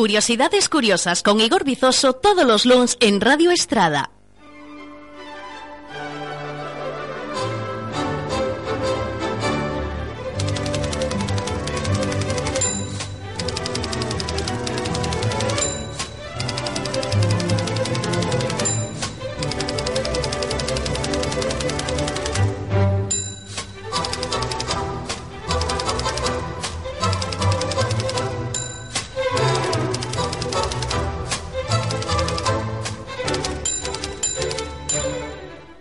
Curiosidades curiosas con Igor Bizoso todos los lunes en Radio Estrada.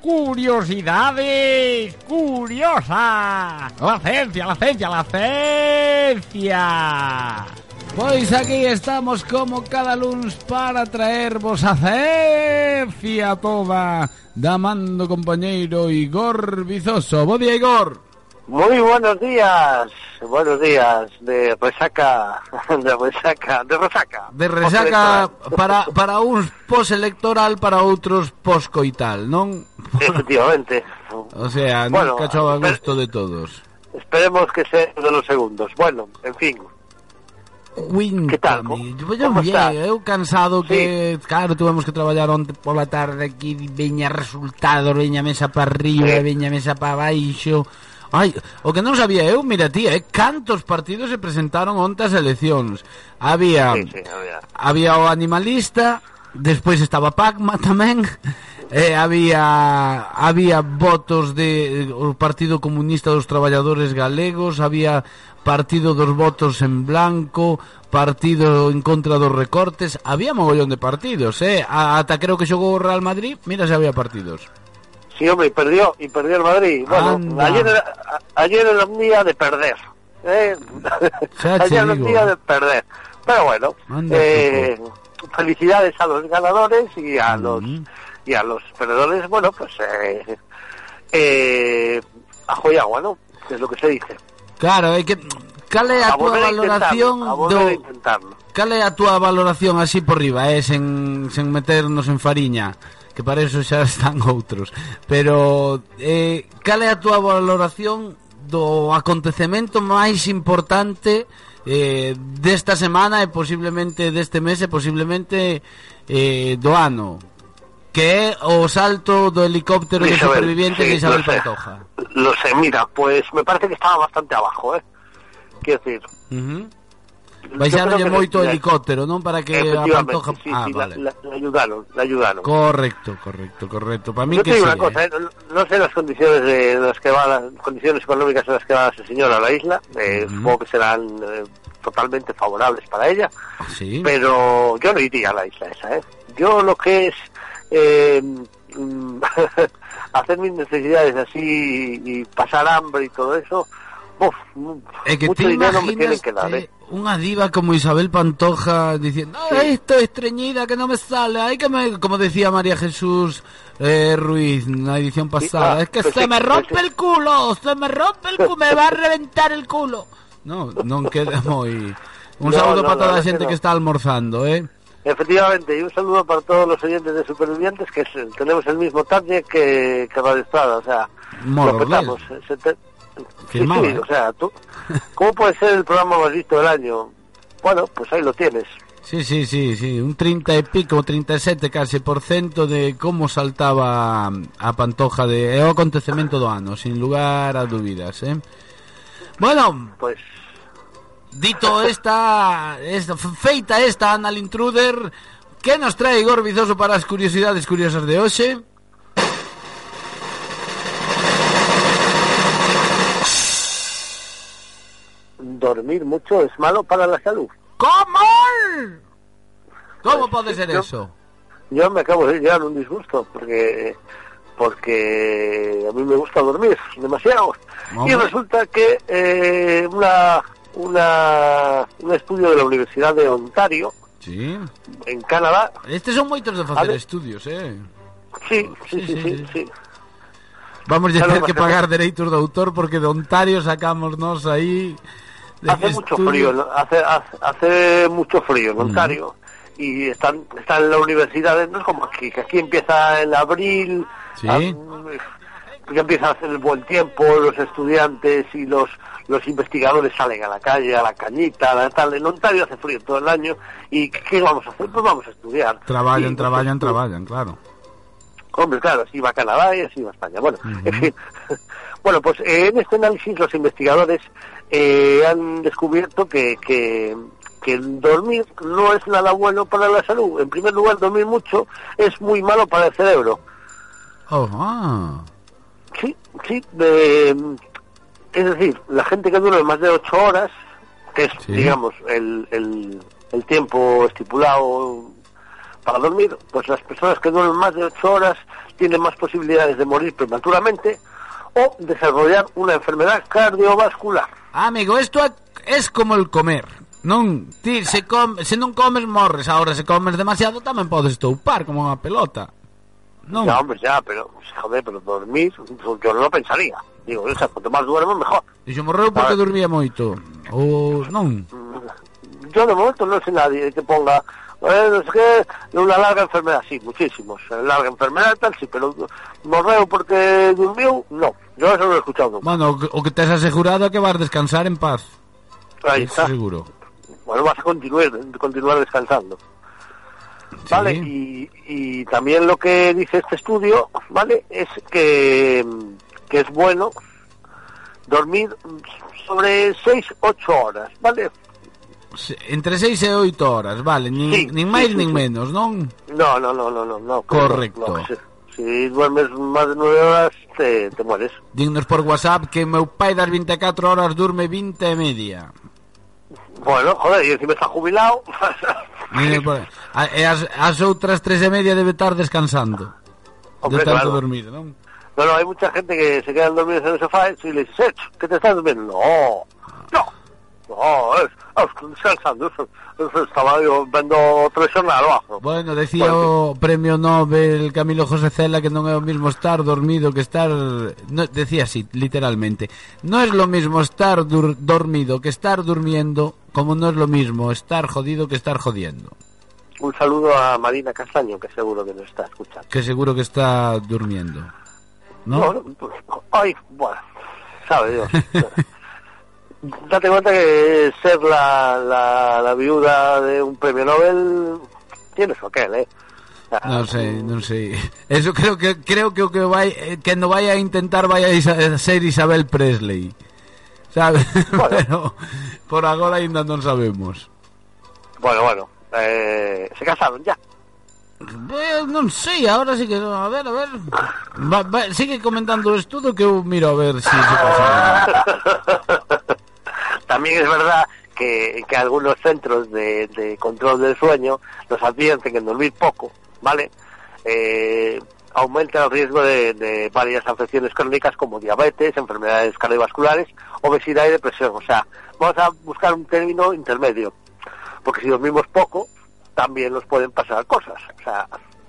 Curiosidades curiosas. La ciencia, la ciencia, la ciencia. Pois aquí estamos como cada lunes para traervos a ciencia toda da mando compañeiro Igor Bizoso. Bo día, Igor. Muy buenos días, buenos días de resaca, de resaca, de resaca. De resaca para, para uns post-electoral, para outros post-coital, non? Efectivamente. o sea, bueno, nunca chova gusto de todos. Esperemos que sea de los segundos. Bueno, en fin. Cuéntame, que tal? Como, bien, eu cansado sí. que, claro, tuvemos que traballar onte pola tarde aquí, veña resultados, veña mesa para arriba, sí. veña mesa para baixo. Ai, o que non sabía eu, mira tía, eh, cantos partidos se presentaron onte as eleccións. Había, sí, sí, había había o animalista, despois estaba Pacma tamén eh, había había votos de o Partido Comunista dos Traballadores Galegos, había partido dos votos en blanco, partido en contra dos recortes, había mogollón de partidos, eh, ata creo que xogou o Real Madrid, mira se había partidos. Sí, hombre, y perdió, y perdió el Madrid. Bueno, Anda. ayer era, ayer era un día de perder. ¿eh? Ayer era un día de perder. Pero bueno, Anda, eh, felicidades a los ganadores y a Mm. los y a los perdedores, bueno, pues eh, eh, ajo y agua, ¿no? Que es lo que se dice. Claro, é que cale a, a túa valoración a do Cale a túa valoración así por riba, eh, sen sen meternos en fariña, que para eso xa están outros. Pero eh cale a túa valoración do acontecemento máis importante eh, desta semana e posiblemente deste mes e posiblemente eh, do ano que é o salto do helicóptero de Isabel, supervivientes sí, de Isabel. Pantoja Lo sé, mira, pues me parece que estaba bastante abajo, ¿eh? Quiero decir... uh Baixaronlle que moito helicóptero, non? Para que a Pantoja... sí, ah, sí, vale. la, la- ayudaron, la ayudaron. Correcto, correcto, correcto. Para mí Yo que te digo sí, una cosa, eh. ¿eh? no, no sé las condiciones de las que va, las condiciones económicas en las que va esa señora a la isla, eh, supongo que serán eh, totalmente favorables para ella, Sí. pero yo no iría a la isla esa, ¿eh? Yo lo que es eh, mm, hacer mis necesidades así y pasar hambre y todo eso, uf, É que mucho dinero me tienen que dar, ¿eh? unha diva como Isabel Pantoja diciendo, Sí. "Ay, estoy estreñida, que no me sale, ay que me... Como decía María Jesús eh, Ruiz en la edición pasada, ah, es que pues se sí, me pues rompe el culo, se me rompe el culo, me va a reventar el culo. No, non queda moi... Un No, saludo no, para toda la verdad que no. que está almorzando, eh. Efectivamente, y un saludo para todos los oyentes de Supervivientes, que es- tenemos el mismo target que, que Radio Estrada, o sea, lo petamos. eh, se te- Sí, Firmado, sí, ¿eh? o sea, tú, ¿cómo puede ser el programa más visto del año? Bueno, pues ahí lo tienes. Sí, sí, sí, sí, un 30 e pico, 37 casi por cento de como saltaba a Pantoja de é o acontecemento do ano, sin lugar a dúbidas, eh? Bueno, Pues dito esta, esta feita esta Anal Intruder, que nos trae Igor Bizoso para as curiosidades curiosas de hoxe? dormir mucho es malo para la salud. ¿Cómo? Como Pues sí, ser yo- eso? Yo me acabo de llevar un disgusto porque porque a mí me gusta dormir demasiado. Y resulta que eh, una, una, un estudio de la Universidad de Ontario, Sí. en Canadá, Estes son moitos de A facer estudios, eh? sí, sí, Sí, sí, sí, sí, sí. Vamos a Claro, tener que pagar dereitos de autor porque de Ontario sacamos nos aí Hace mucho frío, ¿no? hace, hace, hace mucho frío en Ontario. Y están, están en la universidad, no es como aquí, que aquí empieza en abril. Sí. ah, ya empieza a hacer el buen tiempo, los estudiantes y los los investigadores salen a la calle, a la cañita, a la tal. En Ontario hace frío todo el año y ¿qué vamos a hacer? Pues vamos a estudiar. Y, traballan, pues, traballan, claro. Hombre, claro, así va a Canadá y así va a España. Bueno, en fin. Bueno, pues eh, en este análisis los investigadores eh, han descubierto que, que, que dormir no es nada bueno para la salud. En primer lugar, dormir mucho es muy malo para el cerebro. Oh, ah. Sí. eh, es decir, la gente que duerme más de ocho horas, que es, Sí. digamos, el, el, el tiempo estipulado para dormir, pues las personas que duermen más de ocho horas tienen más posibilidades de morir prematuramente o desarrollar una enfermedad cardiovascular. Amigo, isto é, es como el comer. Non, ti se, com, se non comes morres, ahora se comes demasiado tamén podes toupar como unha pelota. Non. Ya, hombre, ya, pero, joder, pero dormir, yo no lo pensaría. Digo, o sea, cuanto más duermo, mejor. Dixo morreu porque Vale. dormía moito. Ou non. Yo de momento no sé nadie que ponga, eh, no sé qué, una larga enfermedad, sí, muchísimos. Larga enfermedad tal, sí, pero morreo porque durmió, no. Yo eso no lo he escuchado nunca. Bueno, o que, o que tes asegurado é que vas descansar en paz. Ahí está. seguro. Bueno, vas a continuar, continuar descansando. Vale, y, y también lo que dice este estudio, ¿vale? Es que, que es bueno dormir sobre 6, 8 horas, ¿vale? Se- Entre 6 e 8 horas, vale, nin, Sí, nin sí, máis sí, nin sí. menos, non? No, no, no, no, no. no Correcto. no, si, si duermes más de 9 horas, te, te mueres. Dignos por WhatsApp que meu pai das 24 horas durme 20 e media. Bueno, joder, y encima está jubilado. Mire, por- a- e as, as outras tres e media debe estar descansando. Hombre, de tanto claro. dormir, non? No, no, hay mucha gente que se quedan dormidos en el sofá y le dices, "Eh, ¿qué te estás durmiendo? No, no, no, es, es estaba yo vendo tres jornadas abajo. Bueno, decía Bueno, o premio Nobel Camilo José Cela que non é o mismo estar dormido que estar... No, decía así, literalmente. No es lo mismo estar dur- dormido que estar durmiendo, como no es lo mismo estar jodido que estar jodiendo. Un saludo a Marina Castaño, que seguro que nos está escuchando. Que seguro que está durmiendo. ¿No? No, no, pues, ay, bueno, sabe Dios. Date cuenta que ser la, la, la viuda de un premio Nobel tiene su aquel, ¿eh? O sea, Non sei, non sei. Eso creo que creo que que eh, que no vai a intentar vai a isa- a ser Isabel Presley. Sabe? Bueno. Pero por agora ainda non sabemos. Bueno, bueno, eh, se casaron ya. Eh, non sei, ahora sí que a ver, a ver. Va, va, sigue comentando o estudo que eu miro a ver si se pasa. También es verdad que, que algunos centros de, de control del sueño nos advierten que dormir poco, ¿vale? Eh, aumenta el riesgo de, de varias afecciones crónicas como diabetes, enfermedades cardiovasculares, obesidad y depresión. O sea, vamos a buscar un término intermedio, porque si dormimos poco, también nos pueden pasar cosas. O sea,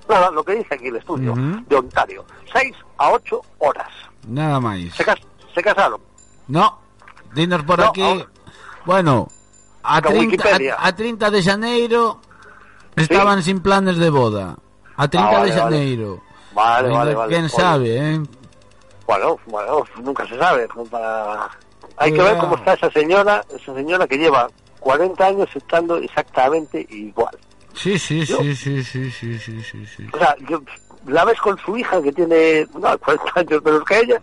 nada, lo que dice aquí el estudio de Ontario, 6 a 8 horas. Nada máis. Se, cas- se casaron. No, dinos por No, aquí. ahora- Bueno, a Da 30, Wikipedia. a, a 30 de xaneiro estaban sin planes de boda. A 30 Ah, vale, de vale. Vale, vale, vale. Oye, sabe, eh? Bueno, bueno, nunca se sabe. Para... Hay que ver cómo está esa señora, esa señora que lleva 40 años estando exactamente igual. Sí, sí, Yo- sí, sí, sí, sí, sí, sí, sí. O sea, yo- la ves con su hija que tiene no, 40 años menos que ella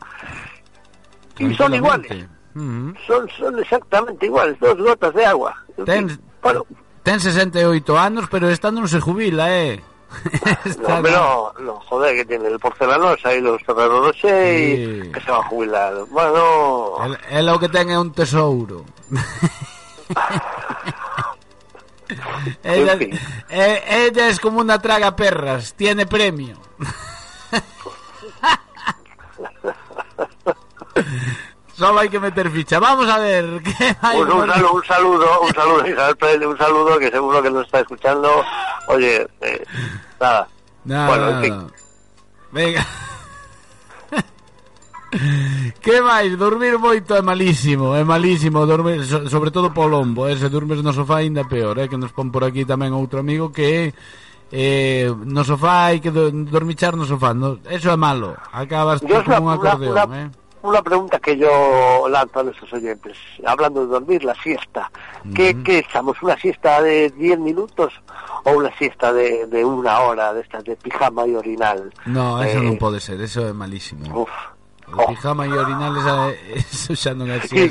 y son iguales. Ujú. Son, son exactamente iguales, dos gotas de agua. En Ten, bueno, ten 68 anos, pero esta non se jubila, eh. no, hombre, no, no, joder, que tiene el porcelanosa y los Ferrero Rocher Sí. y que se va a jubilar. Bueno, El, el o que ten é un tesouro. ella, fin. eh, ella es como una traga perras, tiene premio. Solo hay que meter ficha. Vamos a ver. ¿qué hay Pues un, por- saludo, un saludo, un saludo Isabel Pérez, un saludo que seguro que nos está escuchando. Oye, eh, nada. Nada, Bueno, en fin. Venga. Que máis? Dormir moito é malísimo, é malísimo dormir, so, sobre todo po lombo, eh? se dormes no sofá ainda peor, eh? que nos pon por aquí tamén outro amigo que eh, no sofá hai que do, dormichar no sofá no, eso é malo acabas Yo como un acordeón una- eh? Una pregunta que yo lanzo a nuestros oyentes, hablando de dormir, la siesta. ¿Qué, qué echamos? ¿Una siesta de 10 minutos o una siesta de, de una hora de estas de pijama y orinal? no, eso Eh, non pode ser eso é malísimo Uf. o pijama e orinales eh, eso xa non é Y,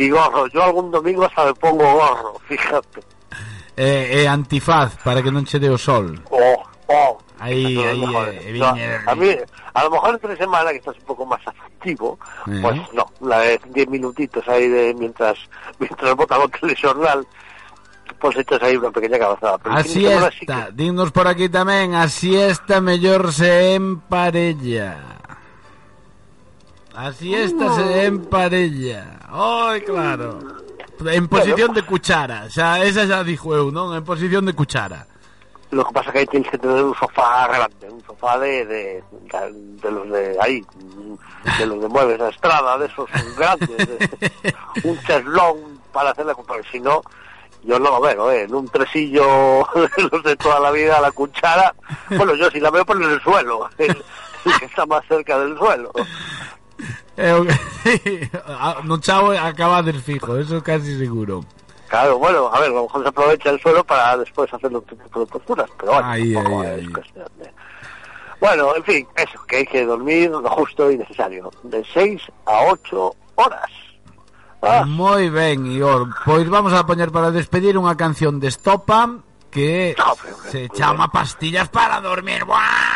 y gorro, yo algún domingo hasta me pongo gorro, fíjate. é, é antifaz para que non che dé o sol Oh, oh. Aí, mejor. eh, No, a mí, a lo mejor entre semana que estás un poco más afectivo, Eh. pues no, una vez 10 minutitos ahí de mientras mientras botan o telexornal, pues echas ahí una pequeña cabezada. Pero el A fin de semana sí siesta, dignos por aquí tamén, a siesta mellor se en parella. A siesta se en parella. Ai, claro. En posición de cuchara, xa, esa xa dixo eu, non? En posición de cuchara. Lo que pasa que ahí tienes que tener un sofá grande, un sofá de, de, de, de los de ahí, de los de muebles a estrada, de esos grandes, de- un cheslón para hacer la porque si no, yo no lo veo, ¿eh? en un tresillo de los de toda la vida, la cuchara, bueno, yo sí la veo por en el suelo, el, que está más cerca del suelo. Eu, Ah, no chavo acabades fijo, eso casi seguro. Claro, bueno, a ver, a lo mejor se aprovecha el suelo para después hacer otro tipo de posturas, pero bueno, Ahí, de- Bueno, en fin, eso, que hay que dormir lo justo y necesario, de 6 a 8 horas. Ah, Moi ben. Pois vamos a poñer para despedir unha canción de Estopa que se chama Pastillas para dormir. Buah,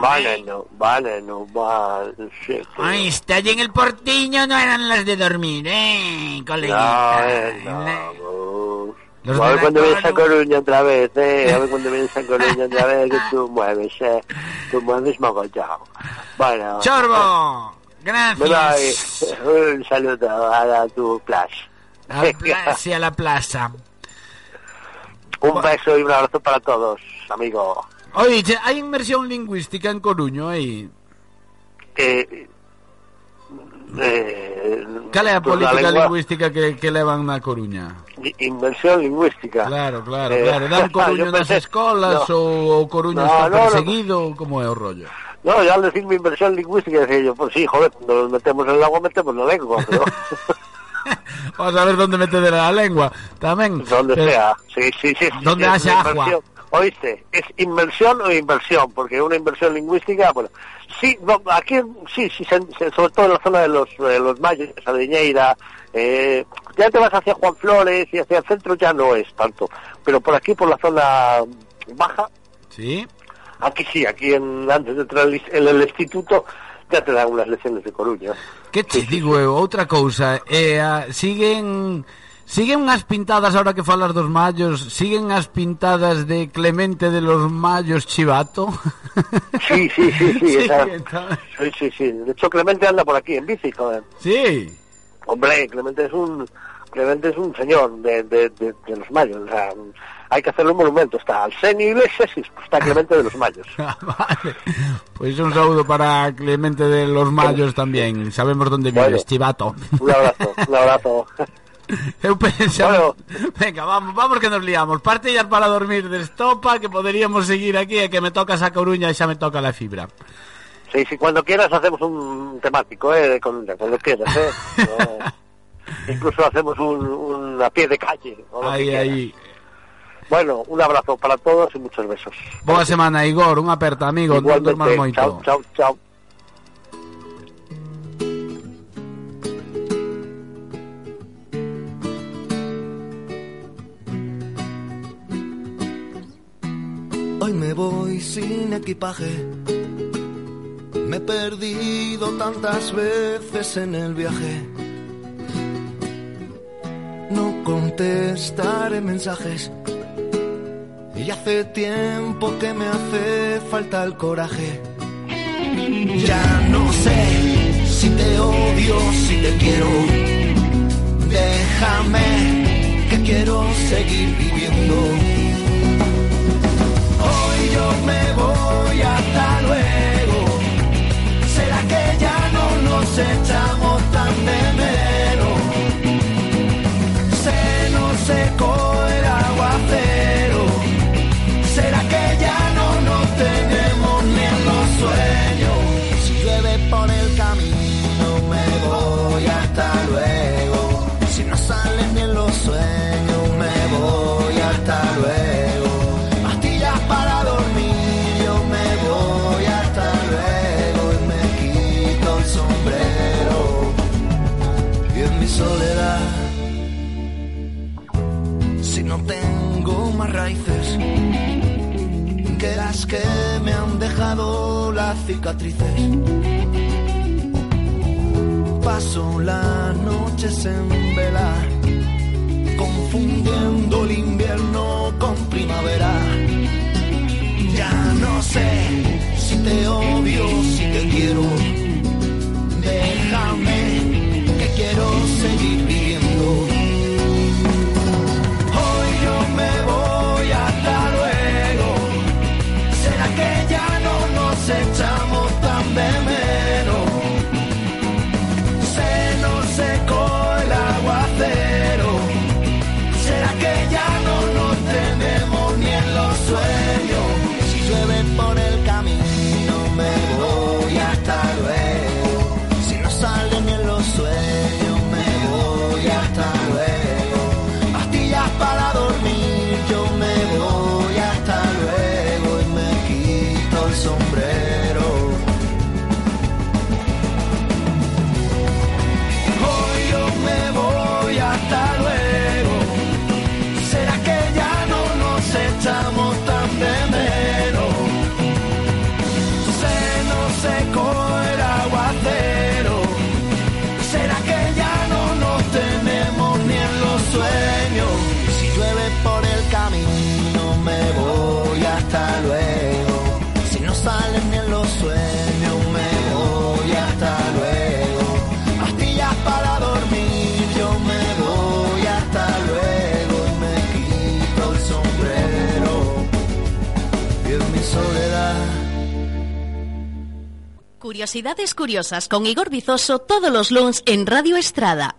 vale, eh. no, vale, no, vale, sí, sí. Ahí está, en el portiño no eran las de dormir, eh, No, coleguita. eh, no. Los a ver cuando vienes a Coru. Coruña otra vez, eh. A ver cuando vienes a Coruña otra vez que tú mueves, eh. Tú mueves mogollón. Bueno. Chorbo, doy gracias. un saludo a la- tu plaza. A plaza, a la plaza. Un beso y un abrazo para todos, amigo. Oye, hai inmersión lingüística en Coruño aí? Eh, eh, Cal é a política lengua... lingüística que, que levan na Coruña? Inversión lingüística Claro, claro, eh, claro Dan Coruño nas pensé... escolas no. ou o Coruño no, está perseguido no, no. como é o rollo? No, ya al decirme inversión lingüística decía yo, pues sí, joder, nos metemos en el agua, metemos la lengua, pero... Vamos a ver dónde meter la lengua, tamén. Donde pero... sea, sí, sí, sí. Donde sí, haya agua. Inversión. Oíste, ¿es inversión o inversión? Porque una inversión lingüística, bueno, sí, no, aquí sí, sí, sobre todo en la zona de los, de los mayos, Sardiñeira, eh, ya te vas hacia Juan Flores y hacia el centro ya no es tanto, pero por aquí, por la zona baja, Sí. aquí sí, aquí en, antes de entrar en el- instituto, ya te dan unas lecciones de Coruña. Que che digo eu, outra cousa, eh, a, siguen siguen as pintadas ahora que falas dos mallos, siguen as pintadas de Clemente de los Mallos Chivato. Sí, sí, sí, sí, Sí, esa- sí, sí, sí. De hecho, Clemente anda por aquí en bici, joder. sí. Hombre, Clemente es un Clemente es un señor de, de, de, de los mayos. O sea, hay que hacerle un monumento. Está Arsenio Iglesias y está Clemente de los mayos. Ah, vale. Pois un saúdo para Clemente de los Mallos tamén. Sabemos Bueno. vives, Chivato. Un abrazo, un abrazo. Eu pensaba... Bueno. Venga, vamos, vamos que nos liamos. Partillas para dormir de estopa, que poderíamos seguir aquí e que me tocas a Coruña e xa me toca la fibra. Sí, sí, cuando quieras hacemos un temático, ¿eh? Con, cuando quieras, ¿eh? No, incluso hacemos un, un a pie de calle. o lo que Aí, quieras. aí. Bueno, un abrazo para todos y muchos besos. Boa semana, Igor. Unha aperta, amigo. Igualmente, moito. chao, chao, chao. Hoy me voy sin equipaje. Me he perdido tantas veces en el viaje. No contestaré mensajes. Y hace tiempo que me hace falta el coraje. Ya no sé si te odio, si te quiero. Déjame que quiero seguir viviendo. que me han dejado las cicatrices. Paso las noches en vela, confundiendo el Curiosidades curiosas con Igor Bizoso todos los lunes en Radio Estrada.